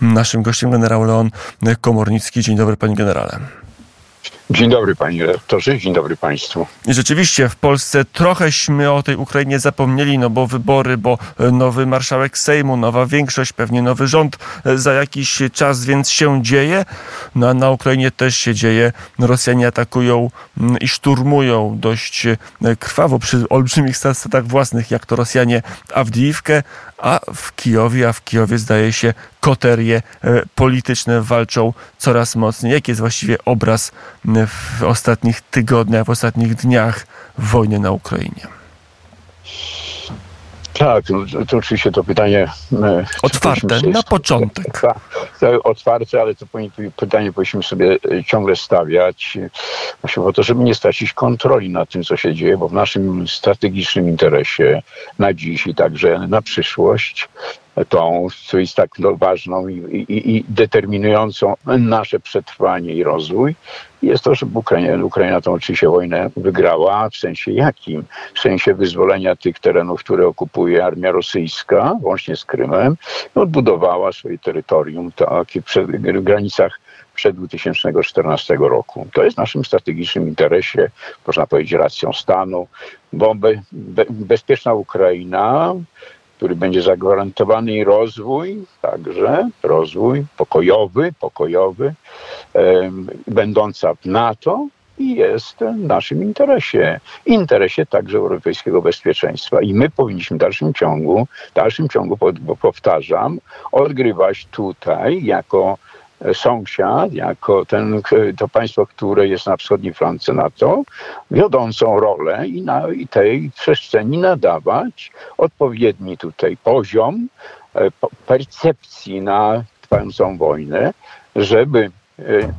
Naszym gościem generał Leon Komornicki. Dzień dobry, panie generale. Dzień dobry panie redaktorze, dzień dobry państwu. I rzeczywiście w Polsce trochęśmy o tej Ukrainie zapomnieli, no bo wybory, bo nowy marszałek Sejmu, nowa większość, pewnie nowy rząd za jakiś czas, więc się dzieje. No na Ukrainie też się dzieje. Rosjanie atakują mm, i szturmują dość krwawo przy olbrzymich statach własnych, jak to Rosjanie Awdijiwkę, a w Kijowie, a w Kijowie zdaje się koterie e, polityczne walczą coraz mocniej. Jaki jest właściwie obraz w ostatnich tygodniach, w ostatnich dniach wojny na Ukrainie? Tak, no, to oczywiście to pytanie. E, otwarte, na początek. Tak, otwarte, ale to pytanie powinniśmy sobie e, ciągle stawiać. Właśnie po to, żeby nie stracić kontroli nad tym, co się dzieje, bo w naszym strategicznym interesie na dziś i także na przyszłość tą, co jest tak no, ważną i, i, i, determinującą nasze przetrwanie i rozwój, jest to, żeby Ukraina, Ukraina tą oczywiście wojnę wygrała. W sensie jakim? W sensie wyzwolenia tych terenów, które okupuje armia rosyjska, łącznie z Krymem, odbudowała swoje terytorium takie w granicach przed 2014 roku. To jest w naszym strategicznym interesie, można powiedzieć, racją stanu, bo be, bezpieczna Ukraina który będzie zagwarantowany rozwój, także rozwój pokojowy, pokojowy, będąca w NATO i jest w naszym interesie. Interesie także europejskiego bezpieczeństwa. I my powinniśmy w dalszym ciągu, w dalszym ciągu, powtarzam, odgrywać tutaj jako sąsiad, jako ten, to państwo, które jest na wschodniej flance NATO, wiodącą rolę i, na, i tej przestrzeni nadawać odpowiedni tutaj poziom e, percepcji na trwającą wojnę, żeby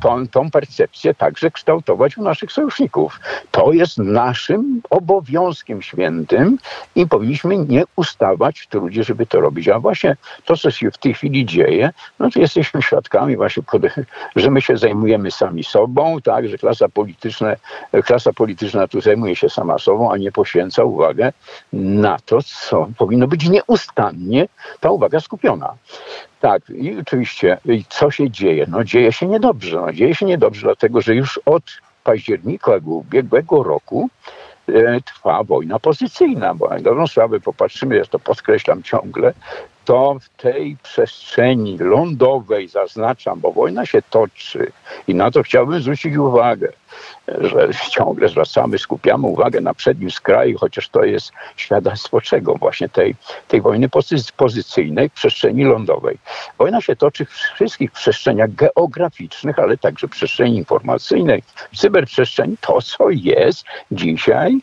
tą, tą percepcję także kształtować u naszych sojuszników. To jest naszym obowiązkiem świętym i powinniśmy nie ustawać w trudzie, żeby to robić. A właśnie to, co się w tej chwili dzieje, no to jesteśmy świadkami właśnie, że my się zajmujemy sami sobą, tak, że klasa polityczna, klasa polityczna tu zajmuje się sama sobą, a nie poświęca uwagę na to, co powinno być nieustannie ta uwaga skupiona. Tak, i oczywiście, co się dzieje? No dzieje się niedobrze. No, dzieje się niedobrze, dlatego że już od października ubiegłego roku e, trwa wojna pozycyjna, bo jak dobrą sprawę popatrzymy, ja to podkreślam ciągle, to w tej przestrzeni lądowej, zaznaczam, bo wojna się toczy i na to chciałbym zwrócić uwagę, że ciągle zwracamy, skupiamy uwagę na przednim skraju, chociaż to jest świadectwo czego? Właśnie tej, tej wojny pozycyjnej w przestrzeni lądowej. Wojna się toczy w wszystkich przestrzeniach geograficznych, ale także w przestrzeni informacyjnej, w cyberprzestrzeni, to co jest dzisiaj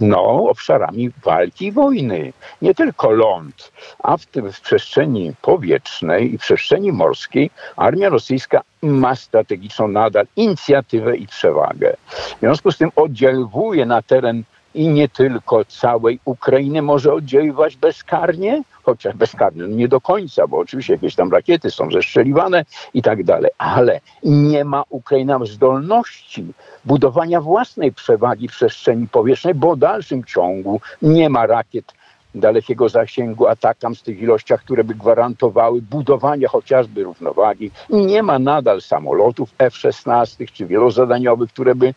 no, obszarami walki i wojny. Nie tylko ląd, a w, tym, w przestrzeni powietrznej i przestrzeni morskiej armia rosyjska ma strategiczną nadal inicjatywę i przewagę. W związku z tym oddziałuje na teren i nie tylko całej Ukrainy może oddziaływać bezkarnie, chociaż bezkarnie no nie do końca, bo oczywiście jakieś tam rakiety są zestrzeliwane i tak dalej, ale nie ma Ukraina zdolności budowania własnej przewagi w przestrzeni powietrznej, bo w dalszym ciągu nie ma rakiet dalekiego zasięgu atakam z tych ilościach, które by gwarantowały budowanie chociażby równowagi. Nie ma nadal samolotów F-16 czy wielozadaniowych, które by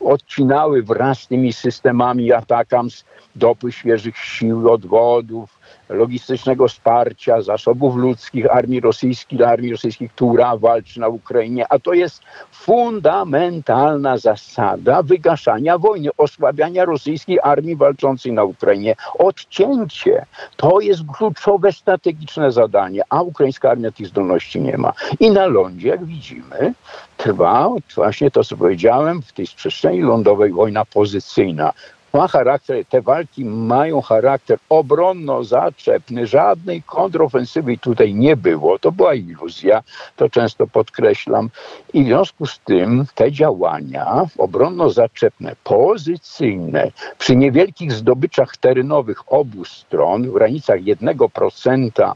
odcinały wraz z tymi systemami atakams dopływ świeżych sił, odwodów, logistycznego wsparcia, zasobów ludzkich armii rosyjskiej, armii rosyjskiej, która walczy na Ukrainie, a to jest fundamentalna zasada wygaszania wojny, osłabiania rosyjskiej armii walczącej na Ukrainie. Odcięcie to jest kluczowe strategiczne zadanie, a ukraińska armia tych zdolności nie ma. I na lądzie, jak widzimy, trwa właśnie to, co powiedziałem, w tej przestrzeni lądowej wojna pozycyjna ma charakter, te walki mają charakter obronno-zaczepny. Żadnej kontrofensywy tutaj nie było. To była iluzja, to często podkreślam. I w związku z tym te działania obronno-zaczepne, pozycyjne, przy niewielkich zdobyczach terenowych obu stron, w granicach 1%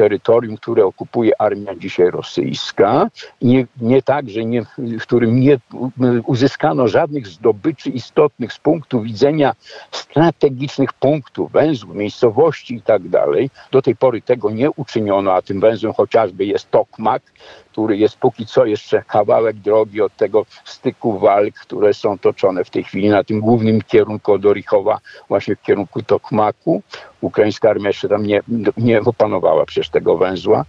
terytorium, które okupuje armia dzisiaj rosyjska. Nie, nie tak, że nie, w którym nie uzyskano żadnych zdobyczy istotnych z punktu widzenia strategicznych punktów, węzłów, miejscowości i tak. Do tej pory tego nie uczyniono, a tym węzłem chociażby jest Tokmak, który jest póki co jeszcze kawałek drogi od tego styku walk, które są toczone w tej chwili na tym głównym kierunku od Orichowa, właśnie w kierunku Tokmaku. Ukraińska armia jeszcze tam nie, nie opanowała przecież tego węzła.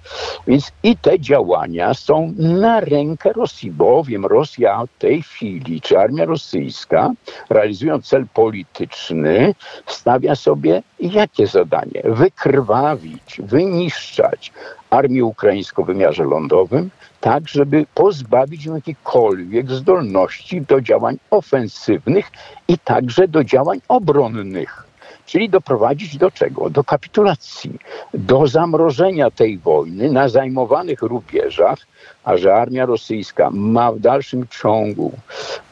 Więc i te działania są na rękę Rosji, bowiem Rosja w tej chwili, czy armia rosyjska, realizując cel polityczny, stawia sobie jakie zadanie? Wykrwawić, wyniszczać armię ukraińską w wymiarze lądowym, tak żeby pozbawić ją jakichkolwiek zdolności do działań ofensywnych i także do działań obronnych. Czyli doprowadzić do czego? Do kapitulacji, do zamrożenia tej wojny na zajmowanych rubieżach, a że armia rosyjska ma w dalszym ciągu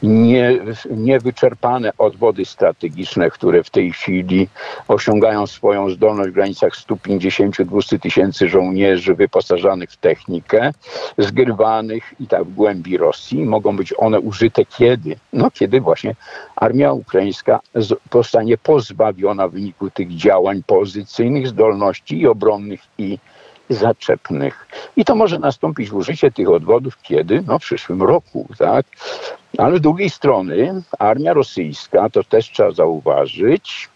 nie, niewyczerpane odwody strategiczne, które w tej chwili osiągają swoją zdolność w granicach 150-200 tysięcy żołnierzy wyposażanych w technikę, zgrywanych i tak w głębi Rosji. Mogą być one użyte kiedy? No kiedy właśnie armia ukraińska zostanie pozbawiona w wyniku tych działań pozycyjnych zdolności i obronnych i zaczepnych. I to może nastąpić użycie tych odwodów kiedy? No w przyszłym roku, tak? Ale z drugiej strony armia rosyjska, to też trzeba zauważyć,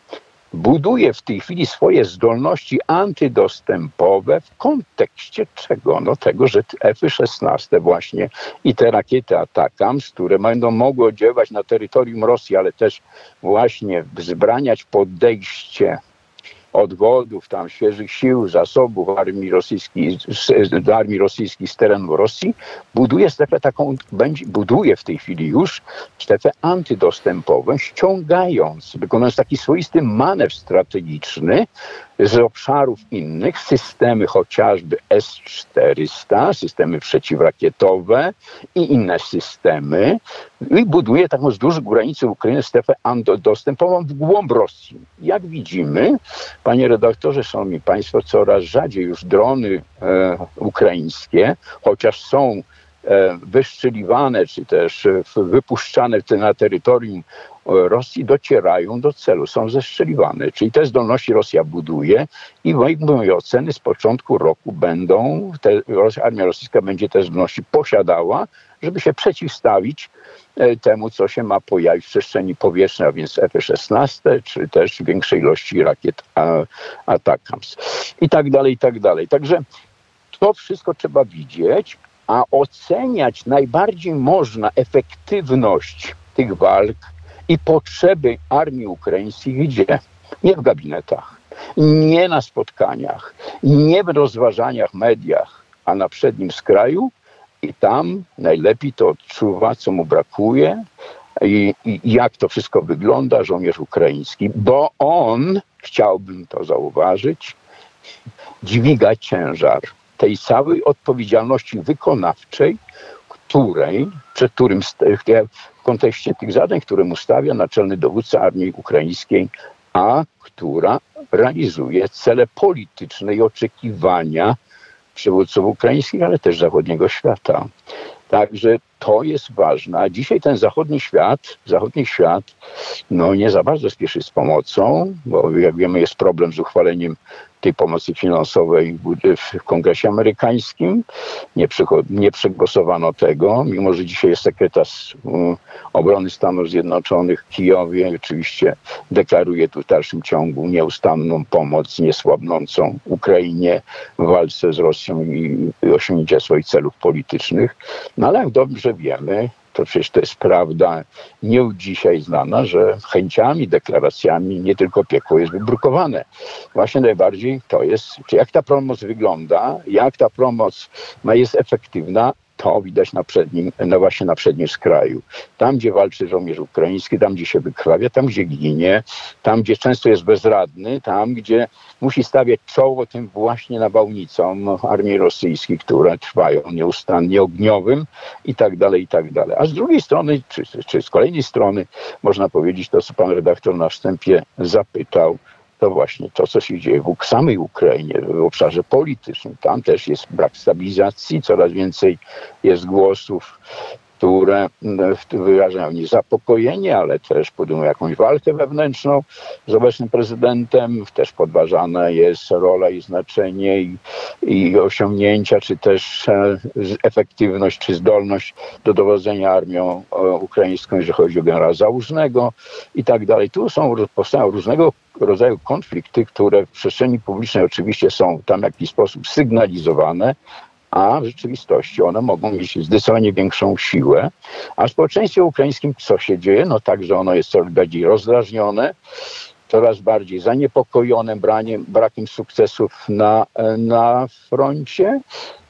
buduje w tej chwili swoje zdolności antydostępowe w kontekście czego? No tego, że F-16 właśnie i te rakiety Atakams, które będą mogły oddziaływać na terytorium Rosji, ale też właśnie wzbraniać podejście odwodów, tam świeżych sił, zasobów armii rosyjskiej, z, armii rosyjskiej z terenu Rosji, buduje strefę taką, będzie, buduje w tej chwili już strefę antydostępową, ściągając, wykonując taki swoisty manewr strategiczny, z obszarów innych systemy chociażby S-400, systemy przeciwrakietowe i inne systemy i buduje taką wzdłuż granicy Ukrainy strefę dostępową w głąb Rosji. Jak widzimy, panie redaktorze, szanowni państwo, coraz rzadziej już drony e, ukraińskie, chociaż są e, wyszczeliwane, czy też e, wypuszczane na terytorium Rosji docierają do celu, są zestrzeliwane. Czyli te zdolności Rosja buduje i mojej oceny z początku roku będą, te, armia rosyjska będzie te zdolności posiadała, żeby się przeciwstawić e, temu, co się ma pojawić w przestrzeni powietrznej, a więc F-16, czy też większej ilości rakiet Atakams i tak dalej, i tak dalej. Także to wszystko trzeba widzieć, a oceniać najbardziej można efektywność tych walk i potrzeby armii ukraińskiej gdzie? Nie w gabinetach, nie na spotkaniach, nie w rozważaniach, mediach, a na przednim skraju i tam najlepiej to odczuwa, co mu brakuje i, i jak to wszystko wygląda, żołnierz ukraiński, bo on, chciałbym to zauważyć, dźwiga ciężar tej całej odpowiedzialności wykonawczej, której, przed którym kontekście tych zadań, które mu stawia naczelny dowódca armii ukraińskiej, a która realizuje cele polityczne i oczekiwania przywódców ukraińskich, ale też zachodniego świata. Także to jest ważne. A dzisiaj ten zachodni świat, zachodni świat, no nie za bardzo spieszy z pomocą, bo jak wiemy jest problem z uchwaleniem tej pomocy finansowej w Kongresie Amerykańskim. Nie, nie przegłosowano tego, mimo że dzisiaj jest sekretarz mm, obrony Stanów Zjednoczonych w Kijowie. Oczywiście deklaruje tu w dalszym ciągu nieustanną pomoc niesłabnącą Ukrainie w walce z Rosją i osiągnięcia swoich celów politycznych. No ale jak dobrze wiemy, to przecież to jest prawda nie dzisiaj znana, że chęciami, deklaracjami nie tylko piekło jest wybrukowane. Właśnie najbardziej to jest, jak ta pomoc wygląda, jak ta pomoc jest efektywna, to widać na przednim, no właśnie na przednim skraju. Tam, gdzie walczy żołnierz ukraiński, tam, gdzie się wykrwawia, tam, gdzie ginie, tam, gdzie często jest bezradny, tam, gdzie musi stawiać czoło tym właśnie nawałnicom armii rosyjskiej, które trwają nieustannie ogniowym i tak dalej, i tak dalej. A z drugiej strony, czy, czy z kolejnej strony, można powiedzieć to, co pan redaktor na wstępie zapytał, to właśnie to, co się dzieje w samej Ukrainie, w obszarze politycznym. Tam też jest brak stabilizacji, coraz więcej jest głosów które mm, wyrażają niezapokojenie, ale też podejmują jakąś walkę wewnętrzną z obecnym prezydentem. Też podważana jest rola i znaczenie i, i osiągnięcia, czy też e, efektywność, czy zdolność do dowodzenia armią e, ukraińską, jeżeli chodzi o generała Załużnego i tak dalej. Tu są, powstają różnego rodzaju konflikty, które w przestrzeni publicznej oczywiście są tam w jakiś sposób sygnalizowane, a w rzeczywistości one mogą mieć zdecydowanie większą siłę. A w społeczeństwie ukraińskim co się dzieje? No tak, że ono jest coraz bardziej rozdrażnione, coraz bardziej zaniepokojone braniem, brakiem sukcesów na, na froncie.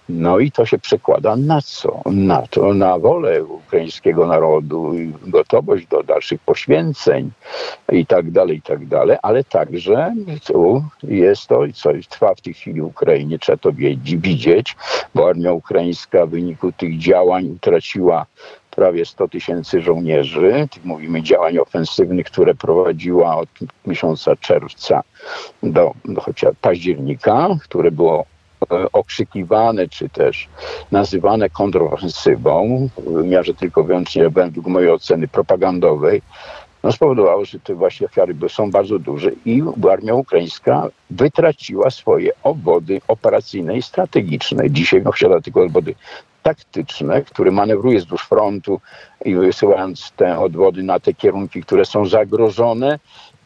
No i to się przekłada na co? Na to, na wolę ukraińskiego narodu, gotowość do dalszych poświęceń i tak dalej, i tak dalej, ale także tu jest to, co trwa w tej chwili w Ukrainie, trzeba to widzieć, bo armia ukraińska w wyniku tych działań utraciła prawie 100 tysięcy żołnierzy. Mówimy działań ofensywnych, które prowadziła od miesiąca czerwca do, do chociaż października, które było okrzykiwane, czy też nazywane kontrofensywą, w wymiarze tylko wyłącznie według mojej oceny propagandowej, no spowodowało, że te właśnie ofiary są bardzo duże i armia ukraińska wytraciła swoje obwody operacyjne i strategiczne. Dzisiaj posiada tylko obwody taktyczne, które manewruje wzdłuż frontu i wysyłając te odwody na te kierunki, które są zagrożone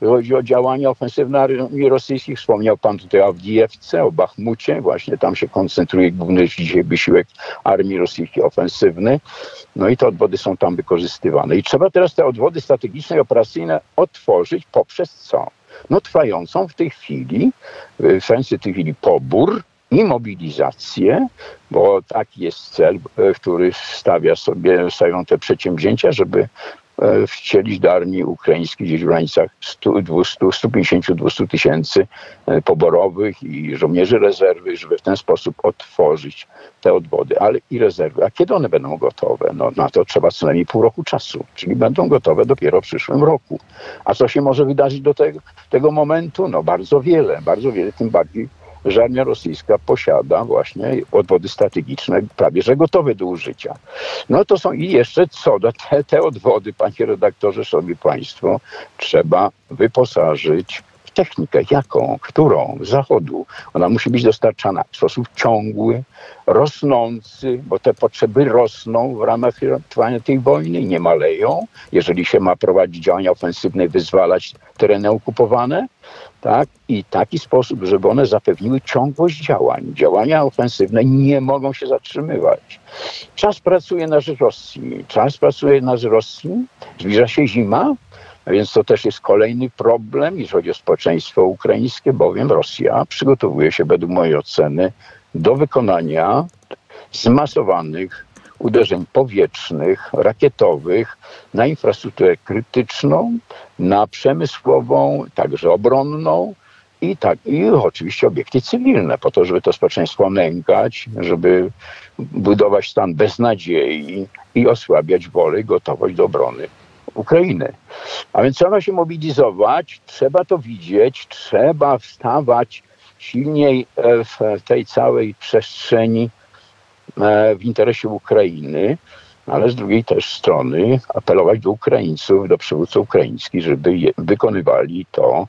chodzi o działania ofensywne armii rosyjskiej. Wspomniał pan tutaj o Awdijewce, o Bachmucie. Właśnie tam się koncentruje główny dzisiaj wysiłek armii rosyjskiej ofensywny. No i te odwody są tam wykorzystywane. I trzeba teraz te odwody strategiczne i operacyjne otworzyć poprzez co? No trwającą w tej chwili, w sensie tej chwili pobór i mobilizację, bo taki jest cel, który stawia sobie, stawią te przedsięwzięcia, żeby wcielić do armii ukraińskiej gdzieś w granicach 150-200 tysięcy e, poborowych i żołnierzy rezerwy, żeby w ten sposób otworzyć te odwody, ale i rezerwy. A kiedy one będą gotowe? No na to trzeba co najmniej pół roku czasu, czyli będą gotowe dopiero w przyszłym roku. A co się może wydarzyć do tego, tego momentu? No bardzo wiele, bardzo wiele, tym bardziej że armia rosyjska posiada właśnie odwody strategiczne prawie że gotowe do użycia. No to są i jeszcze co do te, te odwody, panie redaktorze, szanowni państwo, trzeba wyposażyć w technikę. Jaką? Którą? Zachodu. Ona musi być dostarczana w sposób ciągły, rosnący, bo te potrzeby rosną w ramach trwania tej wojny nie maleją. Jeżeli się ma prowadzić działania ofensywne wyzwalać tereny okupowane, tak? I taki sposób, żeby one zapewniły ciągłość działań. Działania ofensywne nie mogą się zatrzymywać. Czas pracuje na rzecz Rosji. Czas pracuje na rzecz Rosji. Zbliża się zima, więc to też jest kolejny problem, jeśli chodzi o społeczeństwo ukraińskie, bowiem Rosja przygotowuje się według mojej oceny do wykonania zmasowanych uderzeń powietrznych, rakietowych na infrastrukturę krytyczną, na przemysłową, także obronną i, tak, i oczywiście obiekty cywilne, po to, żeby to społeczeństwo nękać, żeby budować stan beznadziei i osłabiać wolę i gotowość do obrony Ukrainy. A więc trzeba się mobilizować, trzeba to widzieć, trzeba wstawać silniej w tej całej przestrzeni w interesie Ukrainy, ale z drugiej też strony apelować do Ukraińców, do przywódców ukraińskich, żeby wykonywali to,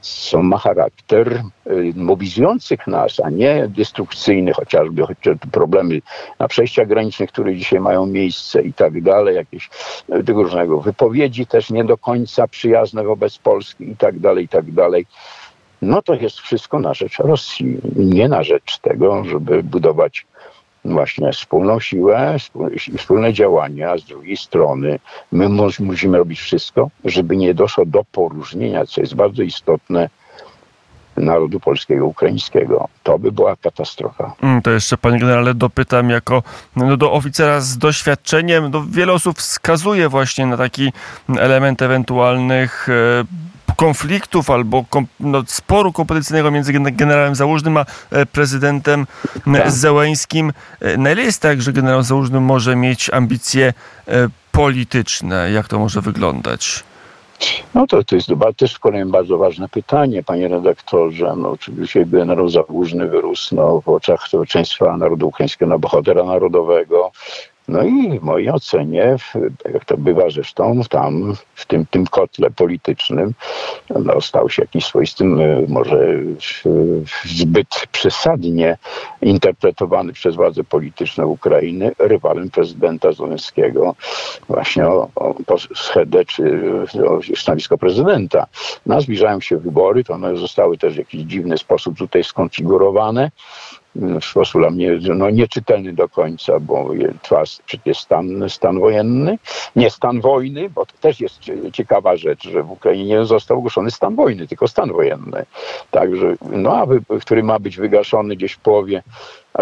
co ma charakter y, mobilizujących nas, a nie destrukcyjny, chociażby, chociażby problemy na przejściach granicznych, które dzisiaj mają miejsce i tak dalej, jakieś y, tego różnego. Wypowiedzi też nie do końca przyjazne wobec Polski i tak dalej, i tak dalej. No to jest wszystko na rzecz Rosji, nie na rzecz tego, żeby budować właśnie wspólną siłę, wspólne działania, a z drugiej strony my musimy robić wszystko, żeby nie doszło do poróżnienia, co jest bardzo istotne, narodu polskiego, ukraińskiego. To by była katastrofa. Mm, to jeszcze, panie generale, dopytam jako no, do oficera z doświadczeniem. No, wiele osób wskazuje właśnie na taki element ewentualnych e, konfliktów albo kom, no, sporu kompetencyjnego między generałem Załużnym a e, prezydentem tak. Zełęńskim. E, na ile jest tak, że generał Załużny może mieć ambicje e, polityczne? Jak to może wyglądać? No to, to jest też z kolei bardzo ważne pytanie, panie redaktorze. No, oczywiście generał Załużny wyrósł no, w oczach społeczeństwa narodu ukraińskiego na bohatera narodowego. No i w mojej ocenie, jak to bywa zresztą tam, w tym, tym kotle politycznym, no, stał się jakiś swoistym, e, może zbyt przesadnie interpretowany przez władze polityczne Ukrainy, rywalem prezydenta Zelenskiego, właśnie o, o schedę czy o stanowisko prezydenta. No, zbliżają się wybory, to one zostały też w jakiś dziwny sposób tutaj skonfigurowane sposób dla mnie no, nieczytelny do końca, bo trwa przecież stan, stan wojenny, nie stan wojny, bo to też jest ciekawa rzecz, że w Ukrainie nie został ogłoszony stan wojny, tylko stan wojenny. Także, no, a który ma być wygaszony gdzieś w połowie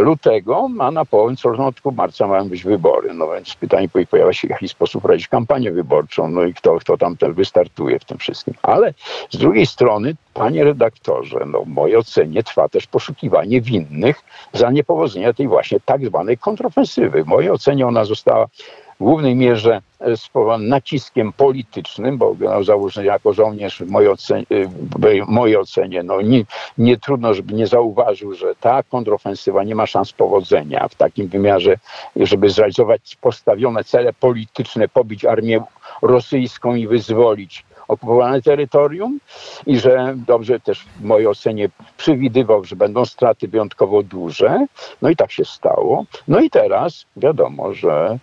lutego, a na początku marca mają być wybory. No więc pytanie pojawia się, w jaki sposób prowadzić kampanię wyborczą, no i kto, kto tam wystartuje w tym wszystkim. Ale z drugiej strony, panie redaktorze, no w mojej ocenie trwa też poszukiwanie winnych za niepowodzenia tej właśnie tak zwanej kontrofensywy. W mojej ocenie ona została w głównej mierze e, spowodowane naciskiem politycznym, bo generał Załużny jako żołnierz w mojej ocenie, w mojej ocenie no nie, nie trudno, żeby nie zauważył, że ta kontrofensywa nie ma szans powodzenia w takim wymiarze, żeby zrealizować postawione cele polityczne, pobić armię rosyjską i wyzwolić okupowane terytorium i że dobrze też w mojej ocenie przewidywał, że będą straty wyjątkowo duże. No i tak się stało. No i teraz wiadomo, że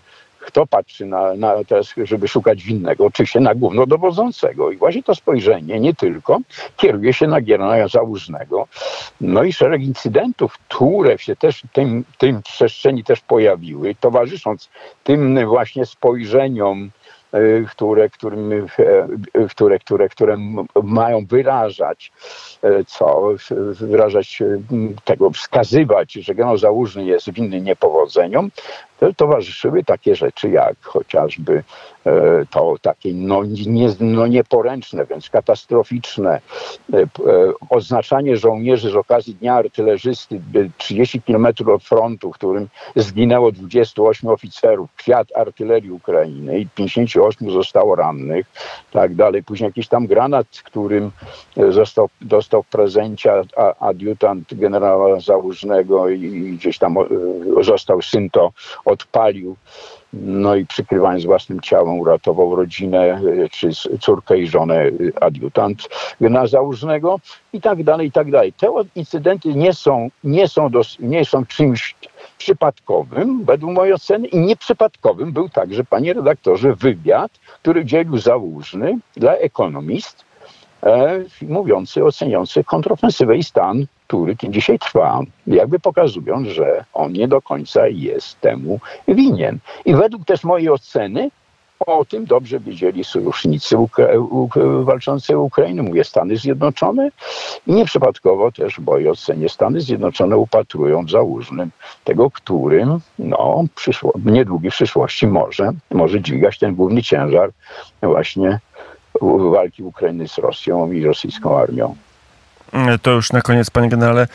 kto patrzy na, na teraz, żeby szukać winnego? Oczywiście na głównodowodzącego. I właśnie to spojrzenie nie tylko kieruje się na Gierona Załużnego. No i szereg incydentów, które się też tym, tym przestrzeni też pojawiły, towarzysząc tym właśnie spojrzeniom E, które, którym, e, które, które, które mają wyrażać co, wyrażać tego, wskazywać, że generał Załużny jest winny niepowodzeniom, towarzyszyły takie rzeczy jak chociażby to takie no, nie, no nieporęczne, więc katastroficzne oznaczanie żołnierzy z okazji Dnia Artylerzysty 30 kilometrów od frontu, w którym zginęło 28 oficerów, kwiat artylerii Ukrainy i 50 ośmiu zostało rannych, tak dalej. Później jakiś tam granat, którym e, został, dostał w prezencie adiutant generała Załużnego i gdzieś tam e, został syn to odpalił. No i przykrywając własnym ciałem uratował rodzinę, e, czy córkę i żonę adiutant generała Załużnego i tak dalej, i tak dalej. Te incydenty nie są, nie są, dos, nie są czymś przypadkowym, według mojej oceny, i nieprzypadkowym był także, panie redaktorze, wywiad, który dzielił Załużny dla ekonomist, e, mówiący, oceniający kontrofensywę i stan, który dzisiaj trwa, jakby pokazując, że on nie do końca jest temu winien. I według też mojej oceny o tym dobrze wiedzieli sojusznicy Ukra walczący o Ukrainę, mówię Stany Zjednoczone i nieprzypadkowo też w mojej ocenie Stany Zjednoczone upatrują w Załużnym tego, którym no, przyszło, w niedługiej przyszłości może, może dźwigać ten główny ciężar właśnie walki Ukrainy z Rosją i rosyjską armią. To już na koniec, panie generale,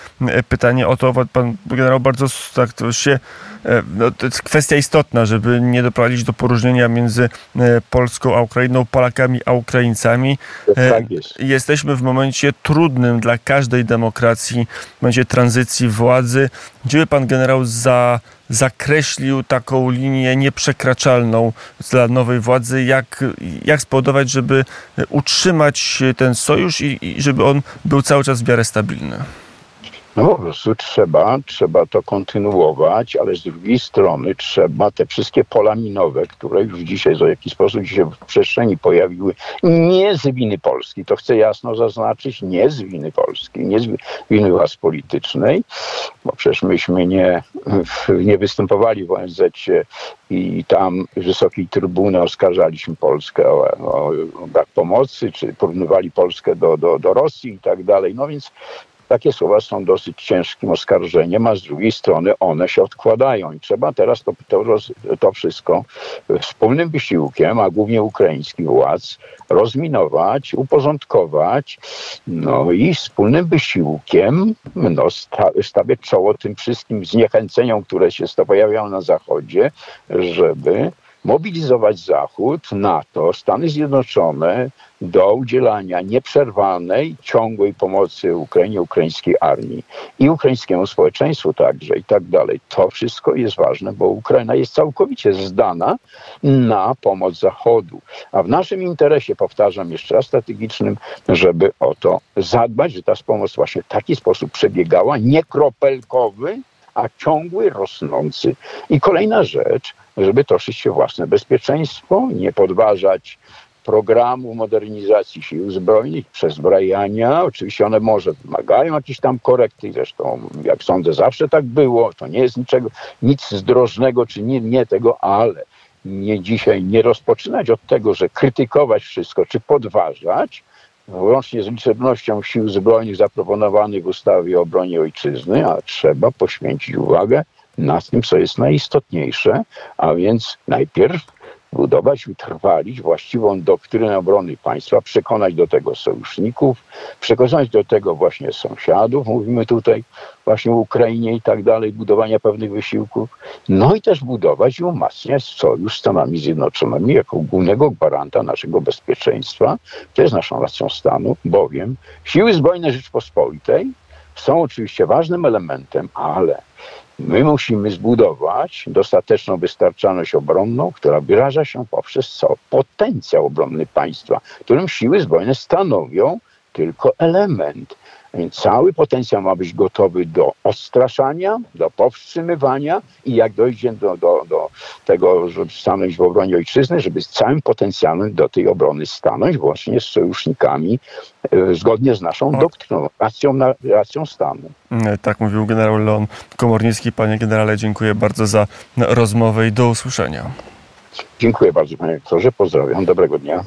pytanie o to, pan generał bardzo tak to się E, no, to jest kwestia istotna, żeby nie doprowadzić do poróżnienia między e, Polską a Ukrainą, Polakami a Ukraińcami. E, tak jest. Jesteśmy w momencie trudnym dla każdej demokracji, w momencie tranzycji władzy. Gdzie by pan generał za zakreślił taką linię nieprzekraczalną dla nowej władzy, jak, jak spowodować, żeby utrzymać ten sojusz i, i żeby on był cały czas w miarę stabilny. No po prostu trzeba, trzeba to kontynuować, ale z drugiej strony trzeba te wszystkie pola minowe, które już dzisiaj w jakiś sposób się w przestrzeni pojawiły, nie z winy Polski, to chcę jasno zaznaczyć, nie z winy Polski, nie z winy władz politycznej, bo przecież myśmy nie, nie występowali w ONZ i tam wysokiej trybuny oskarżaliśmy Polskę o, o, brak pomocy, czy porównywali Polskę do, do, do Rosji i tak dalej. No więc takie słowa są dosyć ciężkim oskarżeniem, a z drugiej strony one się odkładają. I trzeba teraz to, to, to wszystko wspólnym wysiłkiem, a głównie ukraińskich władz, rozminować, uporządkować, no i wspólnym wysiłkiem no, sta, stawiać czoło tym wszystkim zniechęceniom, które się pojawiają na Zachodzie, żeby mobilizować Zachód, NATO, Stany Zjednoczone do udzielania nieprzerwanej, ciągłej pomocy Ukrainie, ukraińskiej armii i ukraińskiemu społeczeństwu także i tak dalej. To wszystko jest ważne, bo Ukraina jest całkowicie zdana na pomoc Zachodu. A w naszym interesie, powtarzam jeszcze raz, strategicznym, żeby o to zadbać, że ta pomoc właśnie w taki sposób przebiegała, nie kropelkowy, a ciągły, rosnący. I kolejna rzecz, żeby troszczyć się o własne bezpieczeństwo, nie podważać programu modernizacji sił zbrojnych, przezbrajania. Oczywiście one może wymagają jakichś tam korekty, zresztą jak sądzę zawsze tak było, to nie jest niczego, nic zdrożnego czy nie, nie tego, ale nie dzisiaj nie rozpoczynać od tego, że krytykować wszystko czy podważać, włącznie z liczebnością sił zbrojnych zaproponowanych w ustawie o obronie ojczyzny, a trzeba poświęcić uwagę na tym, co jest najistotniejsze, a więc najpierw budować, utrwalić właściwą doktrynę obrony państwa, przekonać do tego sojuszników, przekonać do tego właśnie sąsiadów, mówimy tutaj właśnie o Ukrainie i tak dalej, budowania pewnych wysiłków, no i też budować i umacniać sojusz z Stanami Zjednoczonymi jako głównego gwaranta naszego bezpieczeństwa. To jest naszą racją stanu, bowiem siły zbrojne Rzeczpospolitej są oczywiście ważnym elementem, ale My musimy zbudować dostateczną wystarczalność obronną, która wyraża się poprzez co? Potencjał obronny państwa, którym siły zbrojne stanowią tylko element. Więc cały potencjał ma być gotowy do odstraszania, do powstrzymywania i jak dojdzie do, do, do tego, żeby stanąć w obronie ojczyzny, żeby z całym potencjałem do tej obrony stanąć, właśnie z sojusznikami, e, zgodnie z naszą doktryną, racją, na, racją stanu. Tak mówił generał Leon Komornicki. Panie generale, dziękuję bardzo za rozmowę i do usłyszenia. Dziękuję bardzo, panie doktorze. Pozdrawiam. Dobrego dnia.